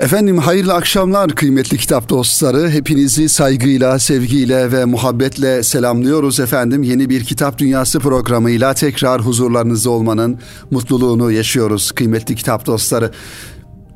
Efendim hayırlı akşamlar kıymetli kitap dostları. Hepinizi saygıyla, sevgiyle ve muhabbetle selamlıyoruz efendim. Yeni bir Kitap Dünyası programıyla tekrar huzurlarınızda olmanın mutluluğunu yaşıyoruz kıymetli kitap dostları.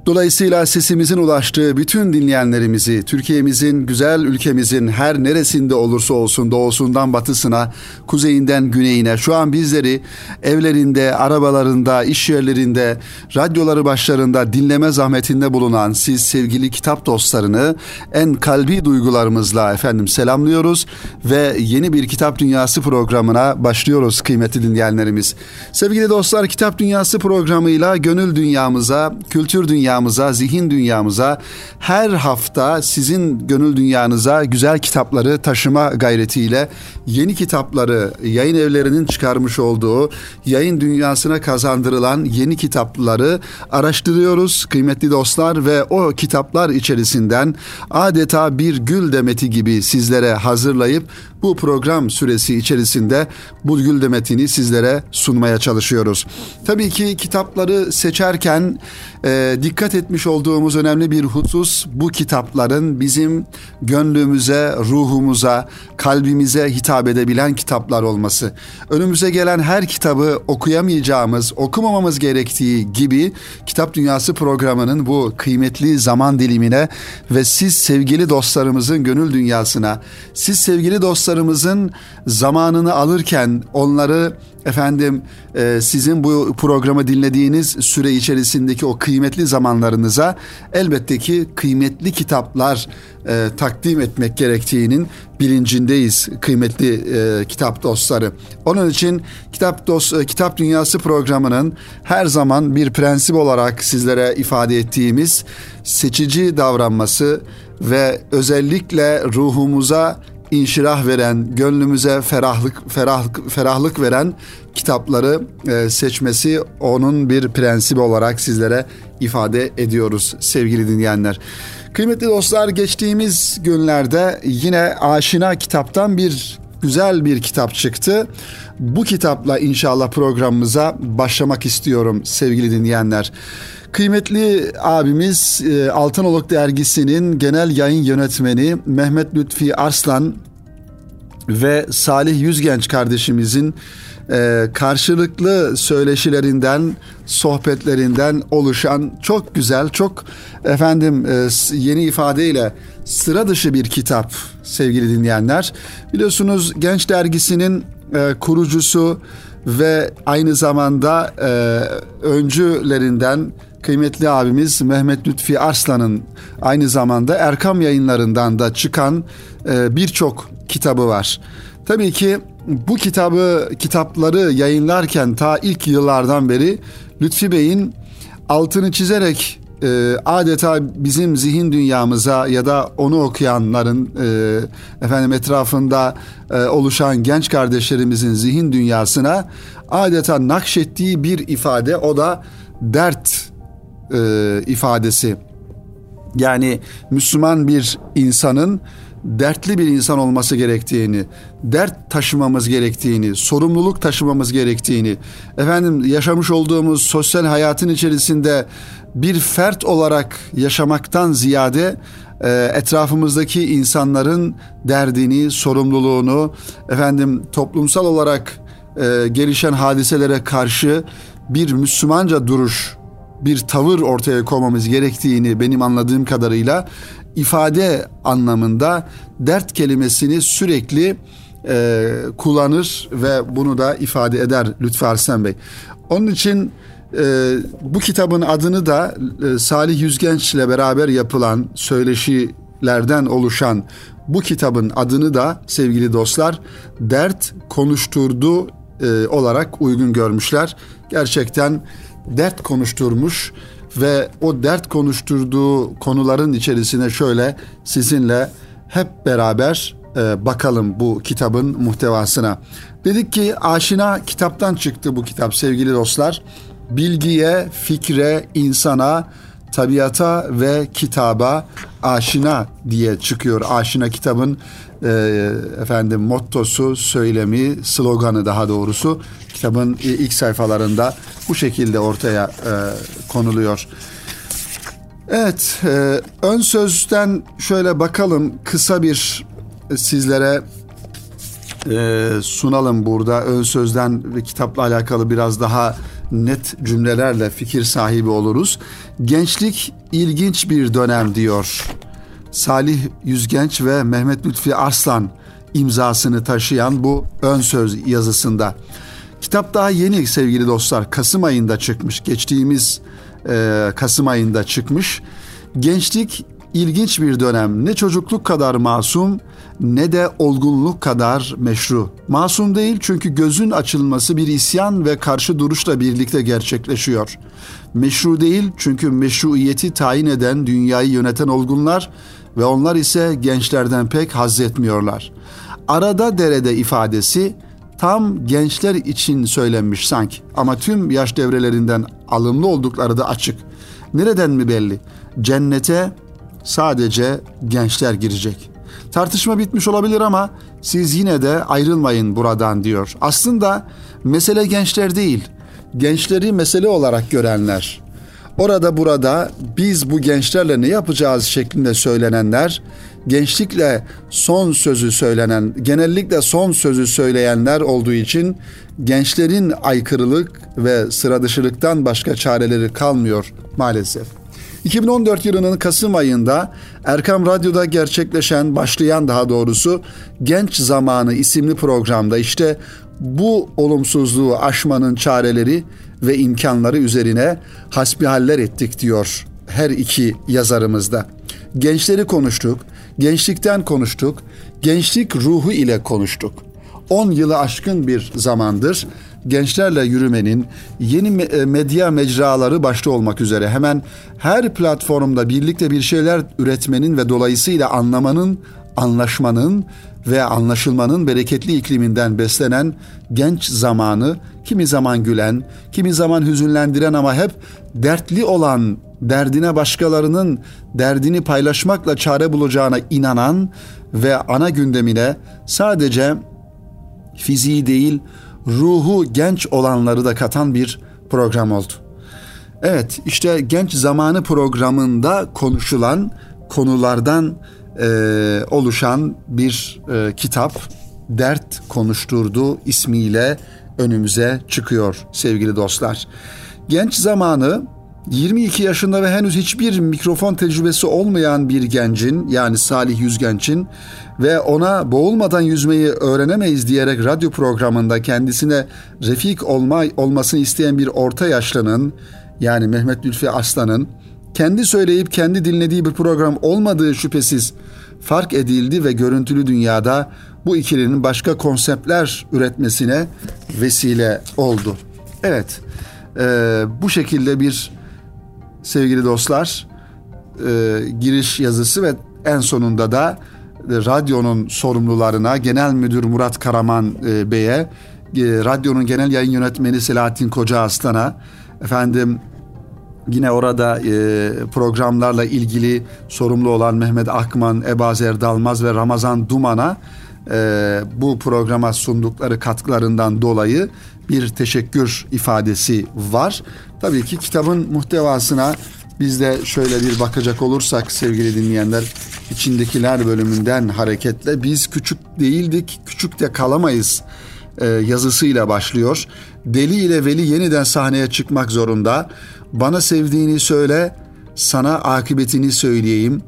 Dolayısıyla sesimizin ulaştığı bütün dinleyenlerimizi, Türkiye'mizin, güzel ülkemizin her neresinde olursa olsun, doğusundan batısına, kuzeyinden güneyine, şu an bizleri evlerinde, arabalarında, iş yerlerinde, radyoları başlarında dinleme zahmetinde bulunan siz sevgili kitap dostlarını en kalbi duygularımızla efendim selamlıyoruz ve yeni bir Kitap Dünyası programına başlıyoruz kıymetli dinleyenlerimiz. Sevgili dostlar, Kitap Dünyası programıyla gönül dünyamıza, kültür dünyamıza, dünyamıza, zihin dünyamıza her hafta sizin gönül dünyanıza güzel kitapları taşıma gayretiyle yeni kitapları yayın evlerinin çıkarmış olduğu yayın dünyasına kazandırılan yeni kitapları araştırıyoruz kıymetli dostlar ve o kitaplar içerisinden adeta bir gül demeti gibi sizlere hazırlayıp bu program süresi içerisinde bu gül demetini sizlere sunmaya çalışıyoruz. Tabii ki kitapları seçerken e, dikkat etmiş olduğumuz önemli bir husus bu kitapların bizim gönlümüze, ruhumuza, kalbimize hitap edebilen kitaplar olması. Önümüze gelen her kitabı okuyamayacağımız, okumamamız gerektiği gibi Kitap Dünyası programının bu kıymetli zaman dilimine ve siz sevgili dostlarımızın gönül dünyasına, siz sevgili dostlarımızın zamanını alırken onları efendim e, sizin bu programı dinlediğiniz süre içerisindeki o kıymetli zamanlarınıza elbette ki kıymetli kitaplar e, takdim etmek gerektiğinin bilincindeyiz kıymetli e, kitap dostları. Onun için Kitap Dost e, Kitap Dünyası programının her zaman bir prensip olarak sizlere ifade ettiğimiz seçici davranması ve özellikle ruhumuza inşirah veren, gönlümüze ferahlık ferahlık ferahlık veren kitapları e, seçmesi onun bir prensibi olarak sizlere ifade ediyoruz sevgili dinleyenler. Kıymetli dostlar geçtiğimiz günlerde yine aşina kitaptan bir güzel bir kitap çıktı. Bu kitapla inşallah programımıza başlamak istiyorum sevgili dinleyenler. Kıymetli abimiz e, Altınoluk dergisinin genel yayın yönetmeni Mehmet Lütfi Arslan ve Salih Yüzgenç kardeşimizin e, karşılıklı söyleşilerinden, sohbetlerinden oluşan çok güzel, çok efendim e, yeni ifadeyle sıra dışı bir kitap sevgili dinleyenler. Biliyorsunuz Genç Dergisi'nin kurucusu ve aynı zamanda öncülerinden kıymetli abimiz Mehmet Lütfi Arslan'ın aynı zamanda Erkam yayınlarından da çıkan e, birçok kitabı var. Tabii ki bu kitabı kitapları yayınlarken ta ilk yıllardan beri Lütfi Bey'in altını çizerek e, adeta bizim zihin dünyamıza ya da onu okuyanların e, efendim etrafında e, oluşan genç kardeşlerimizin zihin dünyasına adeta nakşettiği bir ifade o da dert e, ifadesi. Yani Müslüman bir insanın dertli bir insan olması gerektiğini, dert taşımamız gerektiğini, sorumluluk taşımamız gerektiğini, efendim yaşamış olduğumuz sosyal hayatın içerisinde bir fert olarak yaşamaktan ziyade e, etrafımızdaki insanların derdini, sorumluluğunu, efendim toplumsal olarak e, gelişen hadiselere karşı bir Müslümanca duruş, bir tavır ortaya koymamız gerektiğini benim anladığım kadarıyla ifade anlamında dert kelimesini sürekli e, kullanır ve bunu da ifade eder Lütfü Arslan Bey. Onun için e, bu kitabın adını da e, Salih Yüzgenç ile beraber yapılan söyleşilerden oluşan bu kitabın adını da sevgili dostlar dert konuşturdu e, olarak uygun görmüşler. Gerçekten dert konuşturmuş ve o dert konuşturduğu konuların içerisine şöyle sizinle hep beraber e, bakalım bu kitabın muhtevasına. Dedik ki aşina kitaptan çıktı bu kitap sevgili dostlar. Bilgiye, fikre, insana, tabiata ve kitaba aşina diye çıkıyor. Aşina kitabın e, efendim mottosu, söylemi, sloganı daha doğrusu kitabın ilk sayfalarında bu şekilde ortaya e, konuluyor. Evet, e, ön sözden şöyle bakalım kısa bir sizlere e, sunalım burada. Ön sözden ve kitapla alakalı biraz daha net cümlelerle fikir sahibi oluruz. Gençlik ilginç bir dönem diyor. Salih Yüzgenç ve Mehmet Lütfi Arslan imzasını taşıyan bu ön söz yazısında. Kitap daha yeni sevgili dostlar. Kasım ayında çıkmış. Geçtiğimiz e, Kasım ayında çıkmış. Gençlik ilginç bir dönem. Ne çocukluk kadar masum ne de olgunluk kadar meşru. Masum değil çünkü gözün açılması bir isyan ve karşı duruşla birlikte gerçekleşiyor. Meşru değil çünkü meşruiyeti tayin eden dünyayı yöneten olgunlar ve onlar ise gençlerden pek haz etmiyorlar. Arada derede ifadesi tam gençler için söylenmiş sanki ama tüm yaş devrelerinden alımlı oldukları da açık. Nereden mi belli? Cennete sadece gençler girecek. Tartışma bitmiş olabilir ama siz yine de ayrılmayın buradan diyor. Aslında mesele gençler değil, gençleri mesele olarak görenler. Orada burada biz bu gençlerle ne yapacağız şeklinde söylenenler, gençlikle son sözü söylenen, genellikle son sözü söyleyenler olduğu için gençlerin aykırılık ve sıradışılıktan başka çareleri kalmıyor maalesef. 2014 yılının Kasım ayında Erkam Radyo'da gerçekleşen, başlayan daha doğrusu Genç Zamanı isimli programda işte bu olumsuzluğu aşmanın çareleri ve imkanları üzerine hasbihaller ettik diyor her iki yazarımızda. Gençleri konuştuk, gençlikten konuştuk, gençlik ruhu ile konuştuk. 10 yılı aşkın bir zamandır gençlerle yürümenin yeni e, medya mecraları başta olmak üzere hemen her platformda birlikte bir şeyler üretmenin ve dolayısıyla anlamanın, anlaşmanın ve anlaşılmanın bereketli ikliminden beslenen genç zamanı kimi zaman gülen, kimi zaman hüzünlendiren ama hep dertli olan, derdine başkalarının derdini paylaşmakla çare bulacağına inanan ve ana gündemine sadece fiziği değil ruhu genç olanları da katan bir program oldu. Evet işte genç zamanı programında konuşulan konulardan e, oluşan bir e, kitap Dert Konuşturdu ismiyle önümüze çıkıyor sevgili dostlar. Genç zamanı 22 yaşında ve henüz hiçbir mikrofon tecrübesi olmayan bir gencin yani Salih Yüzgenç'in ve ona boğulmadan yüzmeyi öğrenemeyiz diyerek radyo programında kendisine refik olma, olmasını isteyen bir orta yaşlının yani Mehmet Lütfi Aslan'ın kendi söyleyip kendi dinlediği bir program olmadığı şüphesiz fark edildi ve görüntülü dünyada bu ikilinin başka konseptler üretmesine vesile oldu. Evet, e, bu şekilde bir sevgili dostlar e, giriş yazısı ve en sonunda da e, radyonun sorumlularına Genel Müdür Murat Karaman e, Bey'e, e, radyonun genel yayın yönetmeni Selahattin Koca Aslan'a, efendim yine orada e, programlarla ilgili sorumlu olan Mehmet Akman, Ebazer Dalmaz ve Ramazan Duman'a e, bu programa sundukları katkılarından dolayı bir teşekkür ifadesi var. Tabii ki kitabın muhtevasına biz de şöyle bir bakacak olursak sevgili dinleyenler içindekiler bölümünden hareketle biz küçük değildik, küçük de kalamayız e, yazısıyla başlıyor. Deli ile Veli yeniden sahneye çıkmak zorunda. Bana sevdiğini söyle, sana akıbetini söyleyeyim.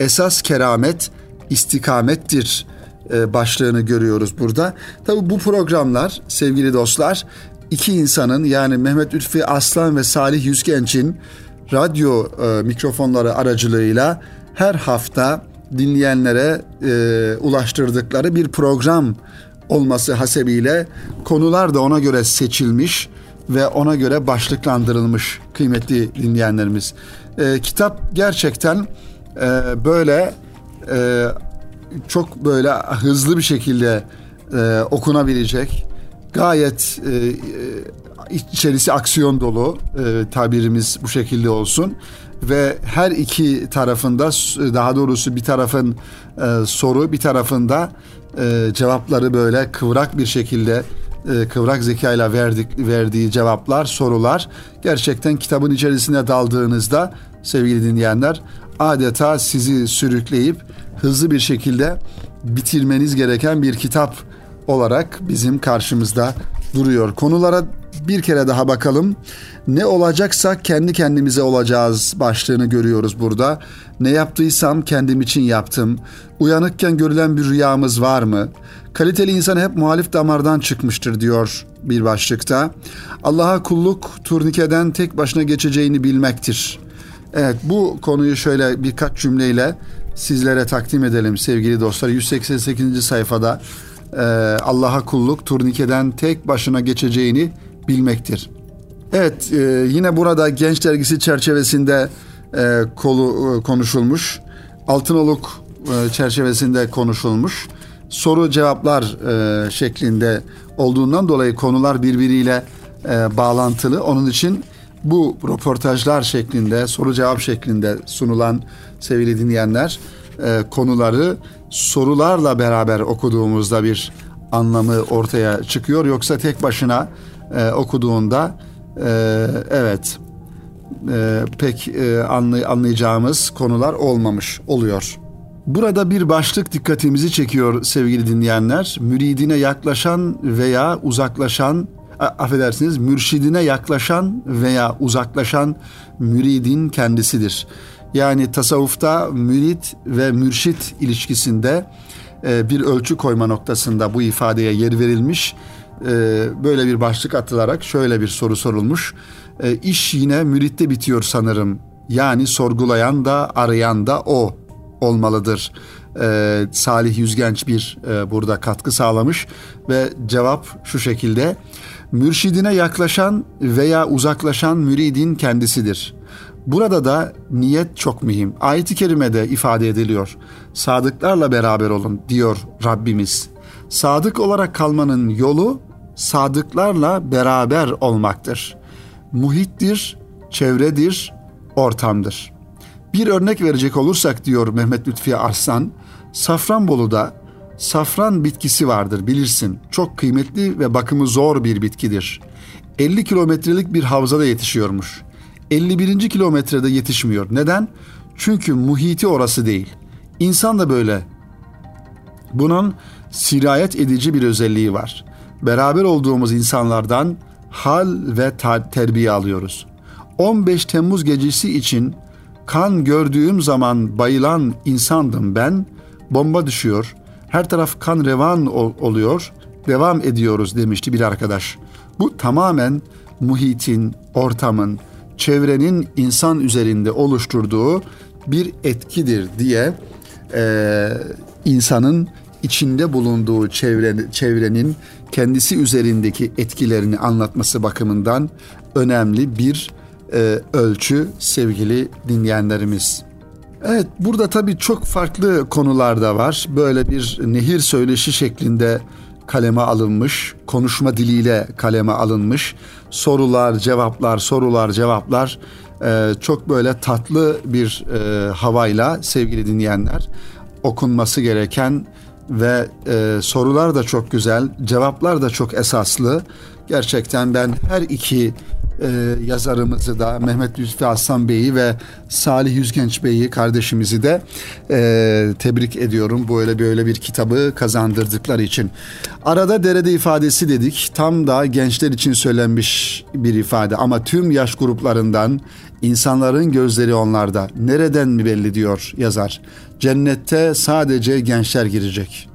Esas keramet istikamettir e, başlığını görüyoruz burada. Tabii bu programlar sevgili dostlar iki insanın yani Mehmet Lütfi Aslan ve Salih Yüzgenç'in radyo e, mikrofonları aracılığıyla her hafta dinleyenlere e, ulaştırdıkları bir program olması hasebiyle konular da ona göre seçilmiş ve ona göre başlıklandırılmış kıymetli dinleyenlerimiz. E, kitap gerçekten e, böyle e, çok böyle hızlı bir şekilde e, okunabilecek gayet e, e, içerisi aksiyon dolu e, tabirimiz bu şekilde olsun ve her iki tarafında daha doğrusu bir tarafın e, soru bir tarafında e, cevapları böyle kıvrak bir şekilde e, kıvrak zekayla verdik, verdiği cevaplar, sorular gerçekten kitabın içerisine daldığınızda sevgili dinleyenler adeta sizi sürükleyip hızlı bir şekilde bitirmeniz gereken bir kitap olarak bizim karşımızda duruyor. Konulara bir kere daha bakalım. Ne olacaksa kendi kendimize olacağız başlığını görüyoruz burada. Ne yaptıysam kendim için yaptım. Uyanıkken görülen bir rüyamız var mı? Kaliteli insan hep muhalif damardan çıkmıştır diyor bir başlıkta. Allah'a kulluk turnikeden tek başına geçeceğini bilmektir. Evet bu konuyu şöyle birkaç cümleyle sizlere takdim edelim sevgili dostlar. 188. sayfada e, Allah'a kulluk turnikeden tek başına geçeceğini bilmektir. Evet e, yine burada Genç Dergisi çerçevesinde e, kolu e, konuşulmuş. Altınoluk e, çerçevesinde konuşulmuş. Soru cevaplar e, şeklinde olduğundan dolayı konular birbiriyle e, bağlantılı. Onun için bu röportajlar şeklinde, soru cevap şeklinde sunulan sevgili dinleyenler e, konuları sorularla beraber okuduğumuzda bir anlamı ortaya çıkıyor. Yoksa tek başına e, okuduğunda e, evet e, pek e, anlay- anlayacağımız konular olmamış oluyor. Burada bir başlık dikkatimizi çekiyor sevgili dinleyenler. Müridine yaklaşan veya uzaklaşan affedersiniz mürşidine yaklaşan veya uzaklaşan müridin kendisidir. Yani tasavvufta mürit ve mürşit ilişkisinde e, bir ölçü koyma noktasında bu ifadeye yer verilmiş. E, böyle bir başlık atılarak şöyle bir soru sorulmuş. E, iş yine müritte bitiyor sanırım. Yani sorgulayan da arayan da o olmalıdır. Salih Yüzgenç bir burada katkı sağlamış ve cevap şu şekilde. Mürşidine yaklaşan veya uzaklaşan müridin kendisidir. Burada da niyet çok mühim. Ayet-i kerimede ifade ediliyor. Sadıklarla beraber olun diyor Rabbimiz. Sadık olarak kalmanın yolu sadıklarla beraber olmaktır. Muhittir, çevredir, ortamdır. Bir örnek verecek olursak diyor Mehmet Lütfi Arslan, Safranbolu'da safran bitkisi vardır bilirsin. Çok kıymetli ve bakımı zor bir bitkidir. 50 kilometrelik bir havzada yetişiyormuş. 51. kilometrede yetişmiyor. Neden? Çünkü muhiti orası değil. İnsan da böyle. Bunun sirayet edici bir özelliği var. Beraber olduğumuz insanlardan hal ve terbiye alıyoruz. 15 Temmuz gecesi için kan gördüğüm zaman bayılan insandım ben. Bomba düşüyor. Her taraf kan revan oluyor. Devam ediyoruz demişti bir arkadaş. Bu tamamen muhitin, ortamın, çevrenin insan üzerinde oluşturduğu bir etkidir diye e, insanın içinde bulunduğu çevre, çevrenin kendisi üzerindeki etkilerini anlatması bakımından önemli bir e, ölçü sevgili dinleyenlerimiz. Evet burada tabii çok farklı konular da var. Böyle bir nehir söyleşi şeklinde kaleme alınmış, konuşma diliyle kaleme alınmış sorular, cevaplar, sorular, cevaplar e, çok böyle tatlı bir e, havayla sevgili dinleyenler okunması gereken ve e, sorular da çok güzel, cevaplar da çok esaslı. Gerçekten ben her iki e, yazarımızı da Mehmet Lütfi Aslan Bey'i ve Salih Yüzgenç Bey'i kardeşimizi de e, tebrik ediyorum. Böyle böyle bir kitabı kazandırdıkları için. Arada derede ifadesi dedik. Tam da gençler için söylenmiş bir ifade ama tüm yaş gruplarından insanların gözleri onlarda. Nereden mi belli diyor yazar. Cennette sadece gençler girecek.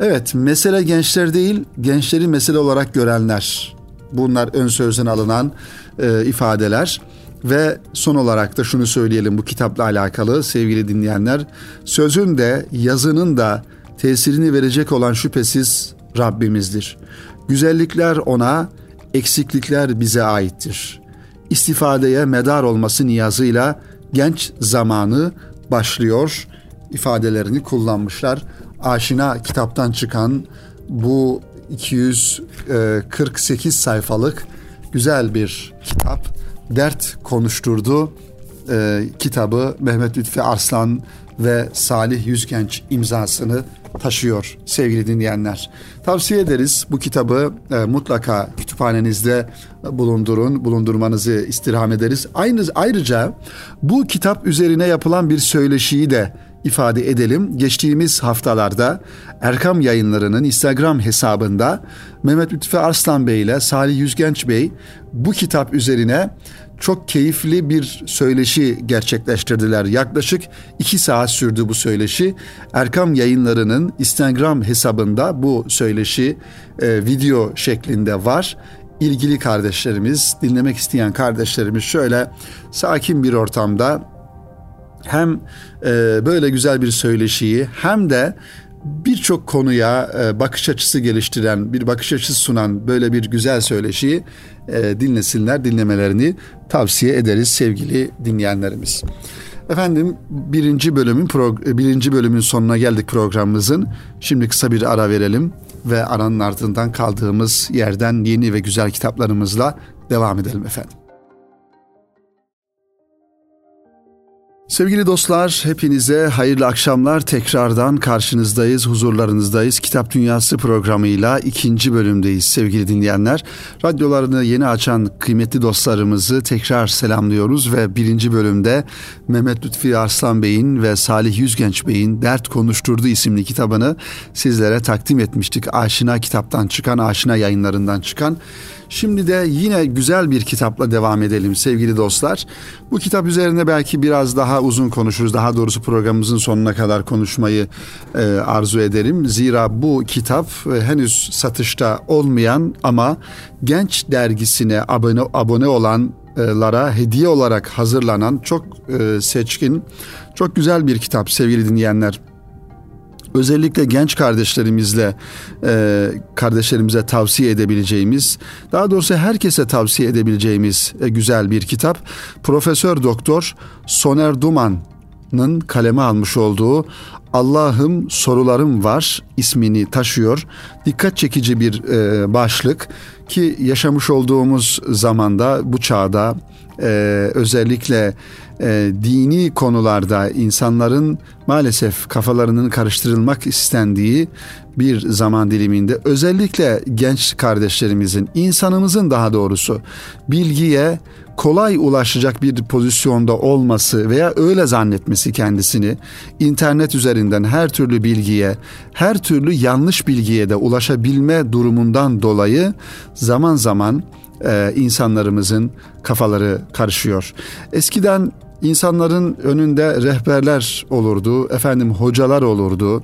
Evet, mesele gençler değil, gençleri mesele olarak görenler. Bunlar ön sözden alınan e, ifadeler. Ve son olarak da şunu söyleyelim bu kitapla alakalı sevgili dinleyenler. Sözün de yazının da tesirini verecek olan şüphesiz Rabbimizdir. Güzellikler ona, eksiklikler bize aittir. İstifadeye medar olması niyazıyla genç zamanı başlıyor ifadelerini kullanmışlar. Aşina kitaptan çıkan bu 248 sayfalık güzel bir kitap. Dert konuşturdu e, kitabı Mehmet Lütfi Arslan ve Salih Yüzgenç imzasını taşıyor sevgili dinleyenler. Tavsiye ederiz bu kitabı e, mutlaka kütüphanenizde bulundurun, bulundurmanızı istirham ederiz. Aynı ayrıca bu kitap üzerine yapılan bir söyleşiyi de ifade edelim. Geçtiğimiz haftalarda Erkam Yayınları'nın Instagram hesabında Mehmet Lütfi Arslan Bey ile Salih Yüzgenç Bey bu kitap üzerine çok keyifli bir söyleşi gerçekleştirdiler. Yaklaşık iki saat sürdü bu söyleşi. Erkam Yayınları'nın Instagram hesabında bu söyleşi e, video şeklinde var. İlgili kardeşlerimiz, dinlemek isteyen kardeşlerimiz şöyle sakin bir ortamda hem e, böyle güzel bir söyleşiyi hem de birçok konuya e, bakış açısı geliştiren, bir bakış açısı sunan böyle bir güzel söyleşiyi e, dinlesinler, dinlemelerini tavsiye ederiz sevgili dinleyenlerimiz. Efendim birinci bölümün birinci bölümün sonuna geldik programımızın. Şimdi kısa bir ara verelim ve aranın ardından kaldığımız yerden yeni ve güzel kitaplarımızla devam edelim efendim. Sevgili dostlar, hepinize hayırlı akşamlar. Tekrardan karşınızdayız, huzurlarınızdayız. Kitap Dünyası programıyla ikinci bölümdeyiz sevgili dinleyenler. Radyolarını yeni açan kıymetli dostlarımızı tekrar selamlıyoruz ve birinci bölümde Mehmet Lütfi Arslan Bey'in ve Salih Yüzgenç Bey'in Dert Konuşturdu isimli kitabını sizlere takdim etmiştik. Aşina kitaptan çıkan, Aşina yayınlarından çıkan Şimdi de yine güzel bir kitapla devam edelim sevgili dostlar. Bu kitap üzerine belki biraz daha uzun konuşuruz. Daha doğrusu programımızın sonuna kadar konuşmayı e, arzu ederim. Zira bu kitap e, henüz satışta olmayan ama Genç dergisine abone abone olanlara hediye olarak hazırlanan çok e, seçkin, çok güzel bir kitap sevgili dinleyenler özellikle genç kardeşlerimizle e, kardeşlerimize tavsiye edebileceğimiz daha doğrusu herkese tavsiye edebileceğimiz e, güzel bir kitap Profesör Doktor Soner Duman'ın kaleme almış olduğu Allah'ım sorularım var ismini taşıyor. Dikkat çekici bir e, başlık ki yaşamış olduğumuz zamanda bu çağda e, özellikle e, dini konularda insanların maalesef kafalarının karıştırılmak istendiği bir zaman diliminde özellikle genç kardeşlerimizin, insanımızın daha doğrusu bilgiye kolay ulaşacak bir pozisyonda olması veya öyle zannetmesi kendisini internet üzerinden her türlü bilgiye, her türlü yanlış bilgiye de ulaşabilme durumundan dolayı zaman zaman e, insanlarımızın kafaları karışıyor. Eskiden insanların önünde rehberler olurdu, efendim hocalar olurdu.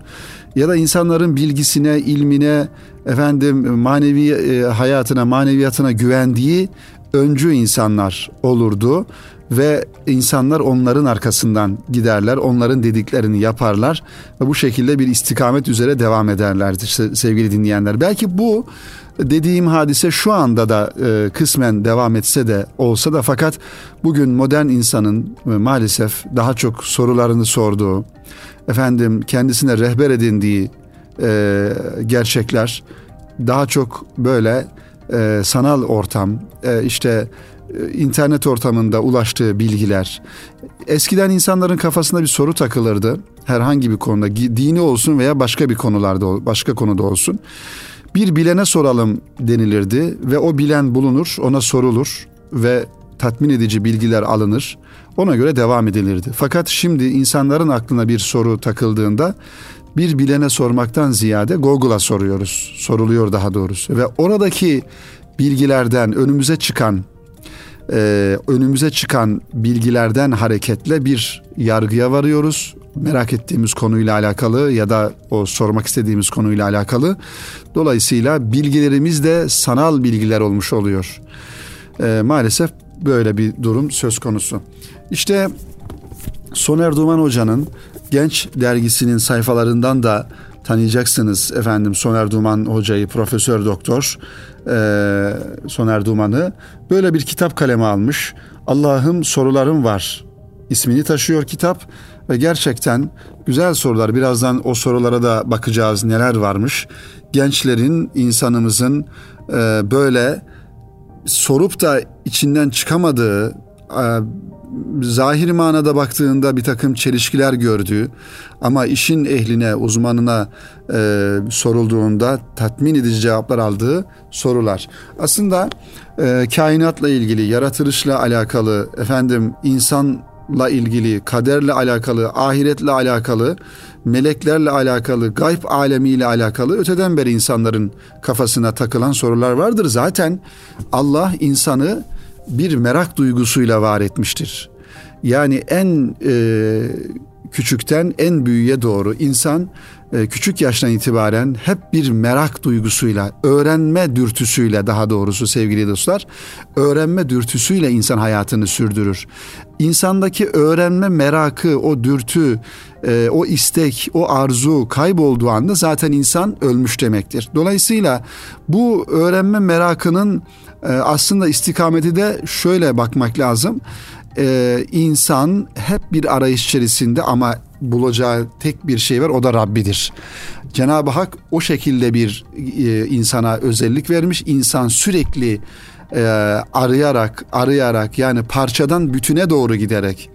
Ya da insanların bilgisine, ilmine, efendim manevi e, hayatına, maneviyatına güvendiği öncü insanlar olurdu. Ve insanlar onların arkasından giderler, onların dediklerini yaparlar. Ve bu şekilde bir istikamet üzere devam ederlerdi sevgili dinleyenler. Belki bu dediğim hadise şu anda da e, kısmen devam etse de olsa da fakat bugün modern insanın e, maalesef daha çok sorularını sorduğu, efendim kendisine rehber edindiği e, gerçekler daha çok böyle e, sanal ortam, e, işte e, internet ortamında ulaştığı bilgiler. Eskiden insanların kafasında bir soru takılırdı herhangi bir konuda, dini olsun veya başka bir konularda başka konuda olsun. Bir bilene soralım denilirdi ve o bilen bulunur, ona sorulur ve tatmin edici bilgiler alınır. Ona göre devam edilirdi. Fakat şimdi insanların aklına bir soru takıldığında bir bilene sormaktan ziyade Google'a soruyoruz. Soruluyor daha doğrusu ve oradaki bilgilerden önümüze çıkan e, önümüze çıkan bilgilerden hareketle bir yargıya varıyoruz. Merak ettiğimiz konuyla alakalı ya da o sormak istediğimiz konuyla alakalı. Dolayısıyla bilgilerimiz de sanal bilgiler olmuş oluyor. E, maalesef böyle bir durum söz konusu. İşte Soner Duman Hoca'nın Genç dergisinin sayfalarından da tanıyacaksınız efendim Soner Duman hocayı, Profesör Doktor e, Soner Duman'ı. Böyle bir kitap kaleme almış. Allah'ım sorularım var ismini taşıyor kitap ve gerçekten güzel sorular. Birazdan o sorulara da bakacağız neler varmış. Gençlerin, insanımızın e, böyle sorup da içinden çıkamadığı zahir manada baktığında bir takım çelişkiler gördüğü ama işin ehline, uzmanına e, sorulduğunda tatmin edici cevaplar aldığı sorular. Aslında e, kainatla ilgili, yaratılışla alakalı, efendim insanla ilgili, kaderle alakalı, ahiretle alakalı, meleklerle alakalı, gayb alemiyle alakalı öteden beri insanların kafasına takılan sorular vardır. Zaten Allah insanı bir merak duygusuyla var etmiştir. Yani en e, küçükten en büyüğe doğru insan e, küçük yaştan itibaren hep bir merak duygusuyla, öğrenme dürtüsüyle daha doğrusu sevgili dostlar, öğrenme dürtüsüyle insan hayatını sürdürür. İnsandaki öğrenme merakı, o dürtü, e, o istek, o arzu kaybolduğu anda zaten insan ölmüş demektir. Dolayısıyla bu öğrenme merakının e, aslında istikameti de şöyle bakmak lazım e, insan hep bir arayış içerisinde ama bulacağı tek bir şey var o da Rabbidir. Cenab-ı Hak o şekilde bir e, insana özellik vermiş. İnsan sürekli e, arayarak, arayarak yani parçadan bütüne doğru giderek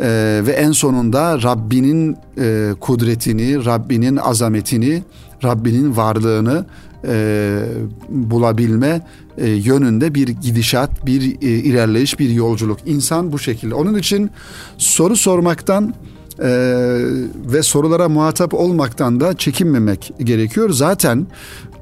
e, ve en sonunda Rabbinin e, kudretini, Rabbinin azametini, Rabbinin varlığını e, bulabilme e, yönünde bir gidişat, bir e, ilerleyiş, bir yolculuk. İnsan bu şekilde. Onun için soru sormaktan e, ve sorulara muhatap olmaktan da çekinmemek gerekiyor. Zaten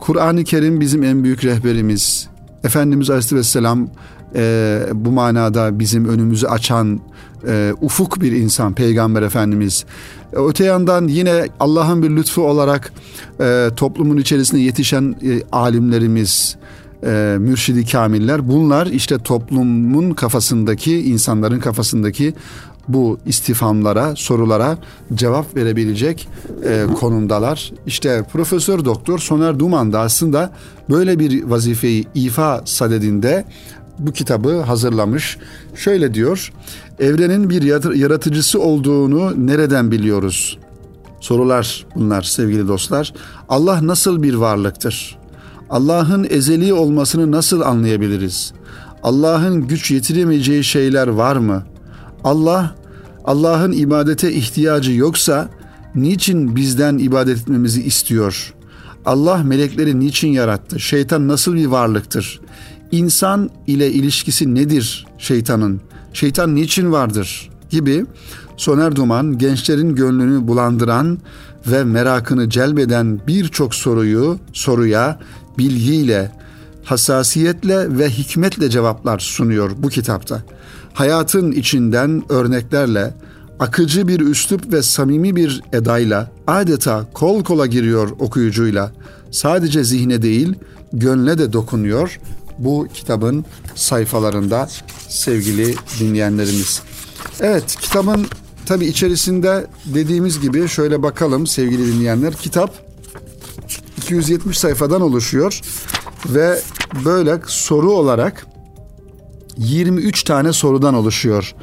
Kur'an-ı Kerim bizim en büyük rehberimiz. Efendimiz Aleyhisselam e, bu manada bizim önümüzü açan e, ufuk bir insan Peygamber Efendimiz. Öte yandan yine Allah'ın bir lütfu olarak e, toplumun içerisinde yetişen e, alimlerimiz, e, mürşidi kamiller bunlar işte toplumun kafasındaki insanların kafasındaki bu istifamlara, sorulara cevap verebilecek e, konumdalar. İşte Profesör Doktor Soner Duman da aslında böyle bir vazifeyi ifa sadedinde bu kitabı hazırlamış. Şöyle diyor, evrenin bir yaratıcısı olduğunu nereden biliyoruz? Sorular bunlar sevgili dostlar. Allah nasıl bir varlıktır? Allah'ın ezeli olmasını nasıl anlayabiliriz? Allah'ın güç yetiremeyeceği şeyler var mı? Allah Allah'ın ibadete ihtiyacı yoksa niçin bizden ibadet etmemizi istiyor? Allah melekleri niçin yarattı? Şeytan nasıl bir varlıktır? İnsan ile ilişkisi nedir şeytanın? Şeytan niçin vardır? Gibi Soner Duman gençlerin gönlünü bulandıran ve merakını celbeden birçok soruyu soruya bilgiyle, hassasiyetle ve hikmetle cevaplar sunuyor bu kitapta. Hayatın içinden örneklerle, akıcı bir üslup ve samimi bir edayla adeta kol kola giriyor okuyucuyla. Sadece zihne değil, gönle de dokunuyor bu kitabın sayfalarında sevgili dinleyenlerimiz. Evet, kitabın tabi içerisinde dediğimiz gibi şöyle bakalım sevgili dinleyenler. Kitap 270 sayfadan oluşuyor ve böyle soru olarak 23 tane sorudan oluşuyor.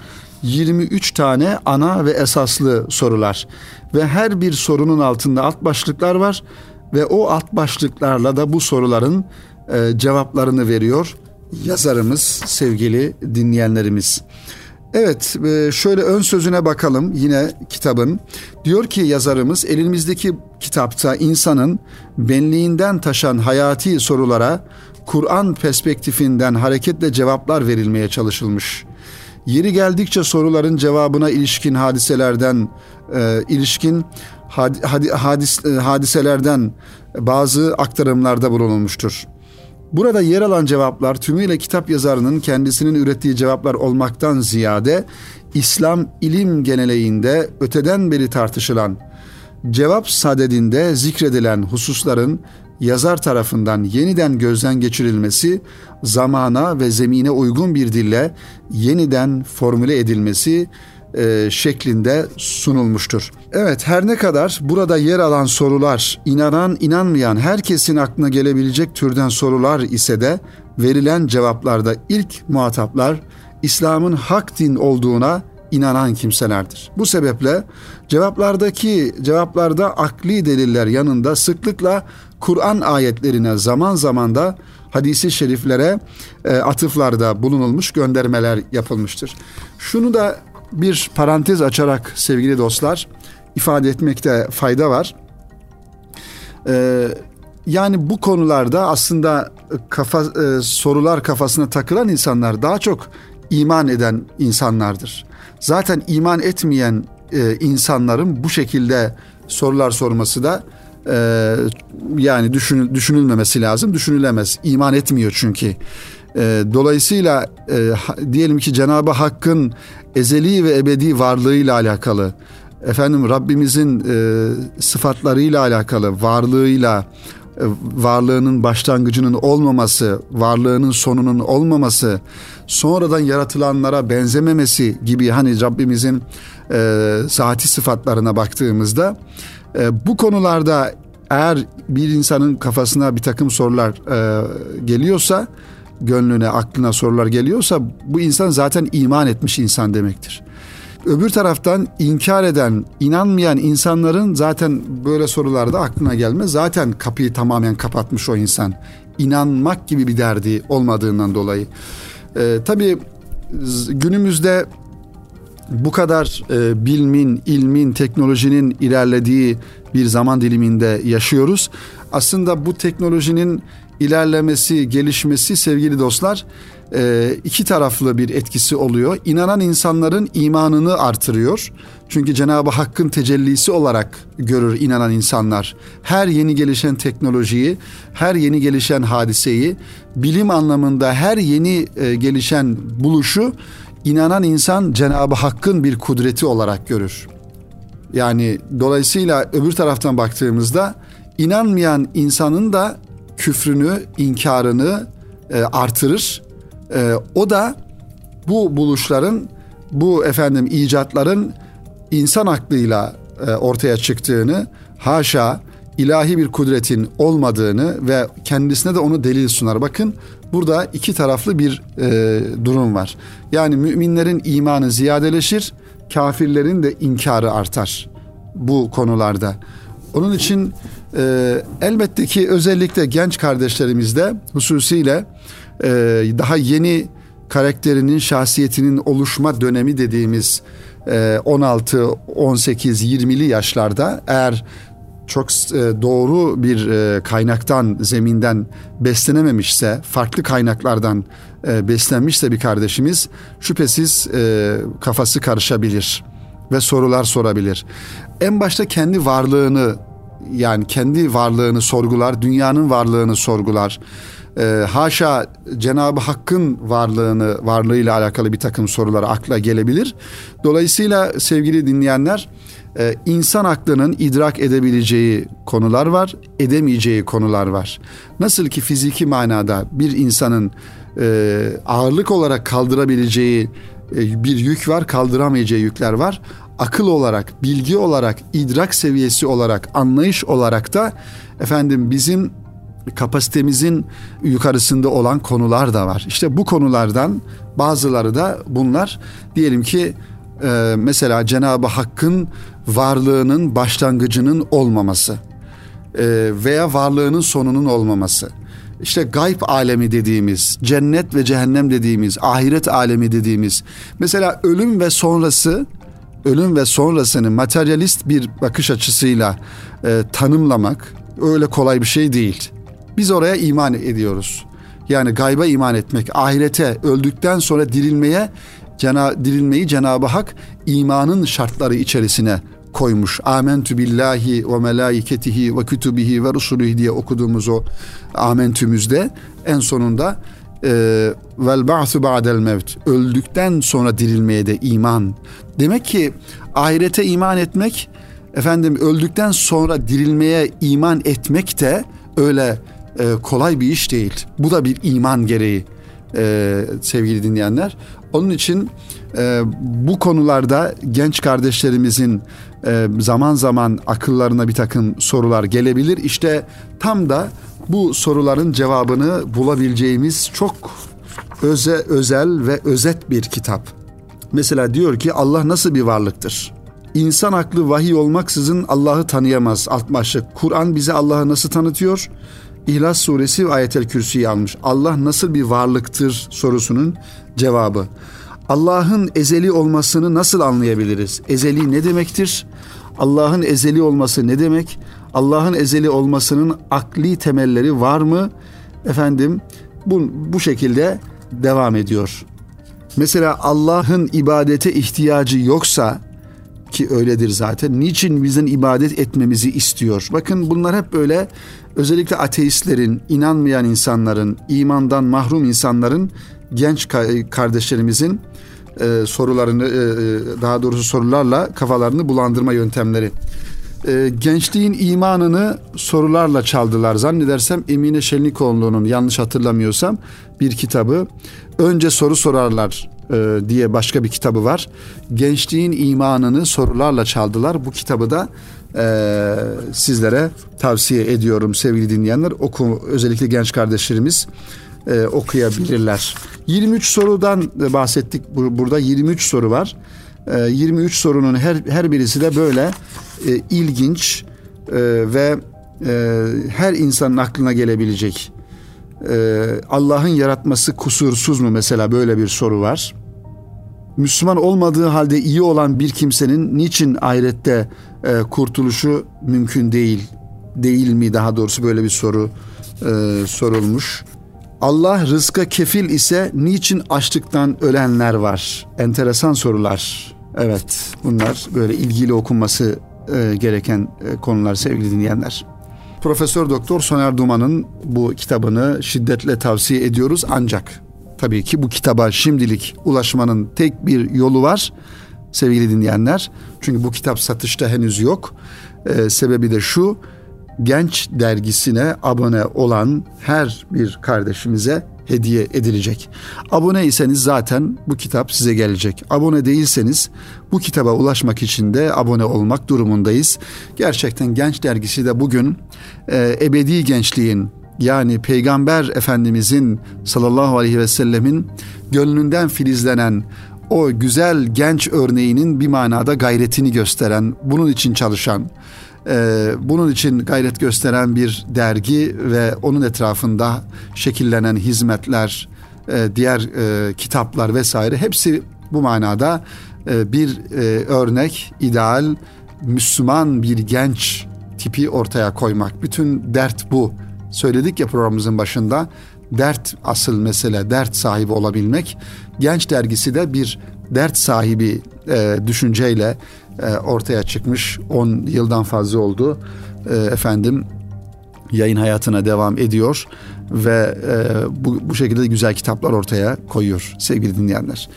23 tane ana ve esaslı sorular ve her bir sorunun altında alt başlıklar var ve o alt başlıklarla da bu soruların e, cevaplarını veriyor yazarımız sevgili dinleyenlerimiz. Evet e, şöyle ön sözüne bakalım yine kitabın. Diyor ki yazarımız elimizdeki kitapta insanın benliğinden taşan hayati sorulara Kur'an perspektifinden hareketle cevaplar verilmeye çalışılmış. Yeri geldikçe soruların cevabına ilişkin hadiselerden e, ilişkin had, had, hadis, e, hadiselerden bazı aktarımlarda bulunulmuştur. Burada yer alan cevaplar tümüyle kitap yazarının kendisinin ürettiği cevaplar olmaktan ziyade İslam ilim geneleğinde öteden beri tartışılan cevap sadedinde zikredilen hususların yazar tarafından yeniden gözden geçirilmesi, zamana ve zemine uygun bir dille yeniden formüle edilmesi e, şeklinde sunulmuştur. Evet her ne kadar burada yer alan sorular inanan inanmayan herkesin aklına gelebilecek türden sorular ise de verilen cevaplarda ilk muhataplar İslam'ın hak din olduğuna inanan kimselerdir. Bu sebeple cevaplardaki cevaplarda akli deliller yanında sıklıkla Kur'an ayetlerine zaman zaman da hadisi şeriflere e, atıflarda bulunulmuş, göndermeler yapılmıştır. Şunu da bir parantez açarak sevgili dostlar ifade etmekte fayda var. Ee, yani bu konularda aslında kafa e, sorular kafasına takılan insanlar daha çok iman eden insanlardır. Zaten iman etmeyen e, insanların bu şekilde sorular sorması da e, yani düşün, düşünülmemesi lazım. Düşünülemez. İman etmiyor çünkü. E, dolayısıyla e, diyelim ki Cenab-ı Hakk'ın ezeli ve ebedi varlığıyla alakalı, efendim Rabbimizin e, sıfatlarıyla alakalı, varlığıyla, e, varlığının başlangıcının olmaması, varlığının sonunun olmaması, sonradan yaratılanlara benzememesi gibi hani Rabbimizin e, zati sıfatlarına baktığımızda e, bu konularda eğer bir insanın kafasına bir takım sorular e, geliyorsa, gönlüne, aklına sorular geliyorsa bu insan zaten iman etmiş insan demektir. Öbür taraftan inkar eden, inanmayan insanların zaten böyle sorularda aklına gelmez. Zaten kapıyı tamamen kapatmış o insan. İnanmak gibi bir derdi olmadığından dolayı. Ee, tabii günümüzde bu kadar e, bilmin, ilmin, teknolojinin ilerlediği bir zaman diliminde yaşıyoruz. Aslında bu teknolojinin ilerlemesi, gelişmesi sevgili dostlar e, iki taraflı bir etkisi oluyor. İnanan insanların imanını artırıyor. Çünkü Cenab-ı Hakk'ın tecellisi olarak görür inanan insanlar. Her yeni gelişen teknolojiyi, her yeni gelişen hadiseyi, bilim anlamında her yeni e, gelişen buluşu inanan insan Cenab-ı Hakk'ın bir kudreti olarak görür. Yani dolayısıyla öbür taraftan baktığımızda inanmayan insanın da küfrünü, inkarını e, artırır. E, o da bu buluşların, bu efendim icatların insan aklıyla e, ortaya çıktığını, haşa ilahi bir kudretin olmadığını ve kendisine de onu delil sunar. Bakın burada iki taraflı bir e, durum var. Yani müminlerin imanı ziyadeleşir, kafirlerin de inkarı artar bu konularda. Onun için e, elbette ki özellikle genç kardeşlerimizde hususiyle e, daha yeni karakterinin, şahsiyetinin oluşma dönemi dediğimiz e, 16, 18, 20'li yaşlarda eğer çok e, doğru bir e, kaynaktan, zeminden beslenememişse, farklı kaynaklardan e, beslenmişse bir kardeşimiz şüphesiz kafası karışabilir ve sorular sorabilir. En başta kendi varlığını yani kendi varlığını sorgular, dünyanın varlığını sorgular. haşa Cenab-ı Hakk'ın varlığını, varlığıyla alakalı bir takım sorular akla gelebilir. Dolayısıyla sevgili dinleyenler, e, insan aklının idrak edebileceği konular var, edemeyeceği konular var. Nasıl ki fiziki manada bir insanın e, ağırlık olarak kaldırabileceği e, bir yük var, kaldıramayacağı yükler var. Akıl olarak, bilgi olarak, idrak seviyesi olarak, anlayış olarak da efendim bizim kapasitemizin yukarısında olan konular da var. İşte bu konulardan bazıları da bunlar diyelim ki e, mesela Cenab-ı Hakk'ın varlığının başlangıcının olmaması e, veya varlığının sonunun olmaması. İşte gayb alemi dediğimiz, cennet ve cehennem dediğimiz, ahiret alemi dediğimiz. Mesela ölüm ve sonrası, ölüm ve sonrasını materyalist bir bakış açısıyla e, tanımlamak öyle kolay bir şey değil. Biz oraya iman ediyoruz. Yani gayba iman etmek, ahirete, öldükten sonra dirilmeye, cena, dirilmeyi Cenab-ı Hak imanın şartları içerisine koymuş. Amentü billahi ve melaiketihi ve kütübihi ve rusulihi diye okuduğumuz o amentümüzde en sonunda e, vel ba'su ba'del mevt öldükten sonra dirilmeye de iman. Demek ki ahirete iman etmek efendim öldükten sonra dirilmeye iman etmek de öyle e, kolay bir iş değil. Bu da bir iman gereği e, sevgili dinleyenler. Onun için e, bu konularda genç kardeşlerimizin e, zaman zaman akıllarına bir takım sorular gelebilir. İşte tam da bu soruların cevabını bulabileceğimiz çok öze, özel ve özet bir kitap. Mesela diyor ki Allah nasıl bir varlıktır? İnsan aklı vahiy olmaksızın Allah'ı tanıyamaz alt başlık. Kur'an bize Allah'ı nasıl tanıtıyor? İhlas suresi ve ayetel kürsüyü almış. Allah nasıl bir varlıktır sorusunun cevabı. Allah'ın ezeli olmasını nasıl anlayabiliriz? Ezeli ne demektir? Allah'ın ezeli olması ne demek? Allah'ın ezeli olmasının akli temelleri var mı? Efendim bu, bu şekilde devam ediyor. Mesela Allah'ın ibadete ihtiyacı yoksa ki öyledir zaten. Niçin bizim ibadet etmemizi istiyor? Bakın bunlar hep böyle özellikle ateistlerin, inanmayan insanların, imandan mahrum insanların, genç kardeşlerimizin e, sorularını, e, e, daha doğrusu sorularla kafalarını bulandırma yöntemleri. E, gençliğin imanını sorularla çaldılar. Zannedersem Emine Şenlikoğlu'nun yanlış hatırlamıyorsam bir kitabı. Önce soru sorarlar e, diye başka bir kitabı var. Gençliğin imanını sorularla çaldılar. Bu kitabı da e, sizlere tavsiye ediyorum sevgili dinleyenler. Oku, özellikle genç kardeşlerimiz e, okuyabilirler. 23 sorudan bahsettik. Burada 23 soru var. E, 23 sorunun her her birisi de böyle e, ilginç e, ve e, her insanın aklına gelebilecek. E, Allah'ın yaratması kusursuz mu mesela böyle bir soru var. Müslüman olmadığı halde iyi olan bir kimsenin niçin ahirette e, kurtuluşu mümkün değil? Değil mi daha doğrusu böyle bir soru e, sorulmuş. Allah rızka kefil ise niçin açlıktan ölenler var? Enteresan sorular. Evet bunlar böyle ilgili okunması e, gereken e, konular sevgili dinleyenler. Profesör Doktor Soner Duman'ın bu kitabını şiddetle tavsiye ediyoruz ancak tabii ki bu kitaba şimdilik ulaşmanın tek bir yolu var sevgili dinleyenler. Çünkü bu kitap satışta henüz yok. Ee, sebebi de şu Genç dergisine abone olan her bir kardeşimize hediye edilecek. Aboneyseniz zaten bu kitap size gelecek. Abone değilseniz bu kitaba ulaşmak için de abone olmak durumundayız. Gerçekten Genç Dergisi de bugün e, ebedi gençliğin yani Peygamber Efendimizin sallallahu aleyhi ve sellemin gönlünden filizlenen o güzel genç örneğinin bir manada gayretini gösteren, bunun için çalışan, e, bunun için gayret gösteren bir dergi ve onun etrafında şekillenen hizmetler, e, diğer e, kitaplar vesaire hepsi bu manada bir örnek, ideal, Müslüman bir genç tipi ortaya koymak. Bütün dert bu. Söyledik ya programımızın başında dert asıl mesele, dert sahibi olabilmek. Genç dergisi de bir dert sahibi e, düşünceyle e, ortaya çıkmış. 10 yıldan fazla oldu. E, efendim yayın hayatına devam ediyor ve e, bu, bu şekilde güzel kitaplar ortaya koyuyor sevgili dinleyenler.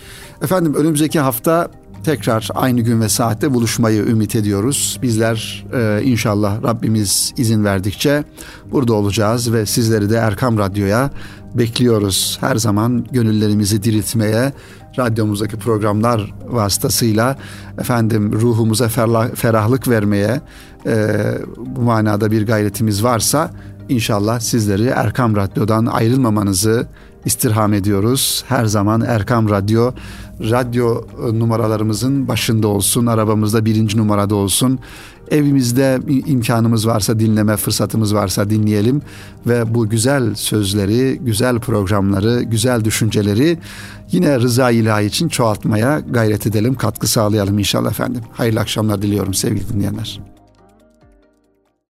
Efendim önümüzdeki hafta tekrar aynı gün ve saatte buluşmayı ümit ediyoruz. Bizler e, inşallah Rabbimiz izin verdikçe burada olacağız ve sizleri de Erkam Radyo'ya bekliyoruz. Her zaman gönüllerimizi diriltmeye, radyomuzdaki programlar vasıtasıyla efendim ruhumuza ferahlık vermeye e, bu manada bir gayretimiz varsa inşallah sizleri Erkam Radyo'dan ayrılmamanızı istirham ediyoruz. Her zaman Erkam Radyo radyo numaralarımızın başında olsun, arabamızda birinci numarada olsun. Evimizde imkanımız varsa dinleme fırsatımız varsa dinleyelim ve bu güzel sözleri, güzel programları, güzel düşünceleri yine rıza ilahi için çoğaltmaya gayret edelim, katkı sağlayalım inşallah efendim. Hayırlı akşamlar diliyorum sevgili dinleyenler.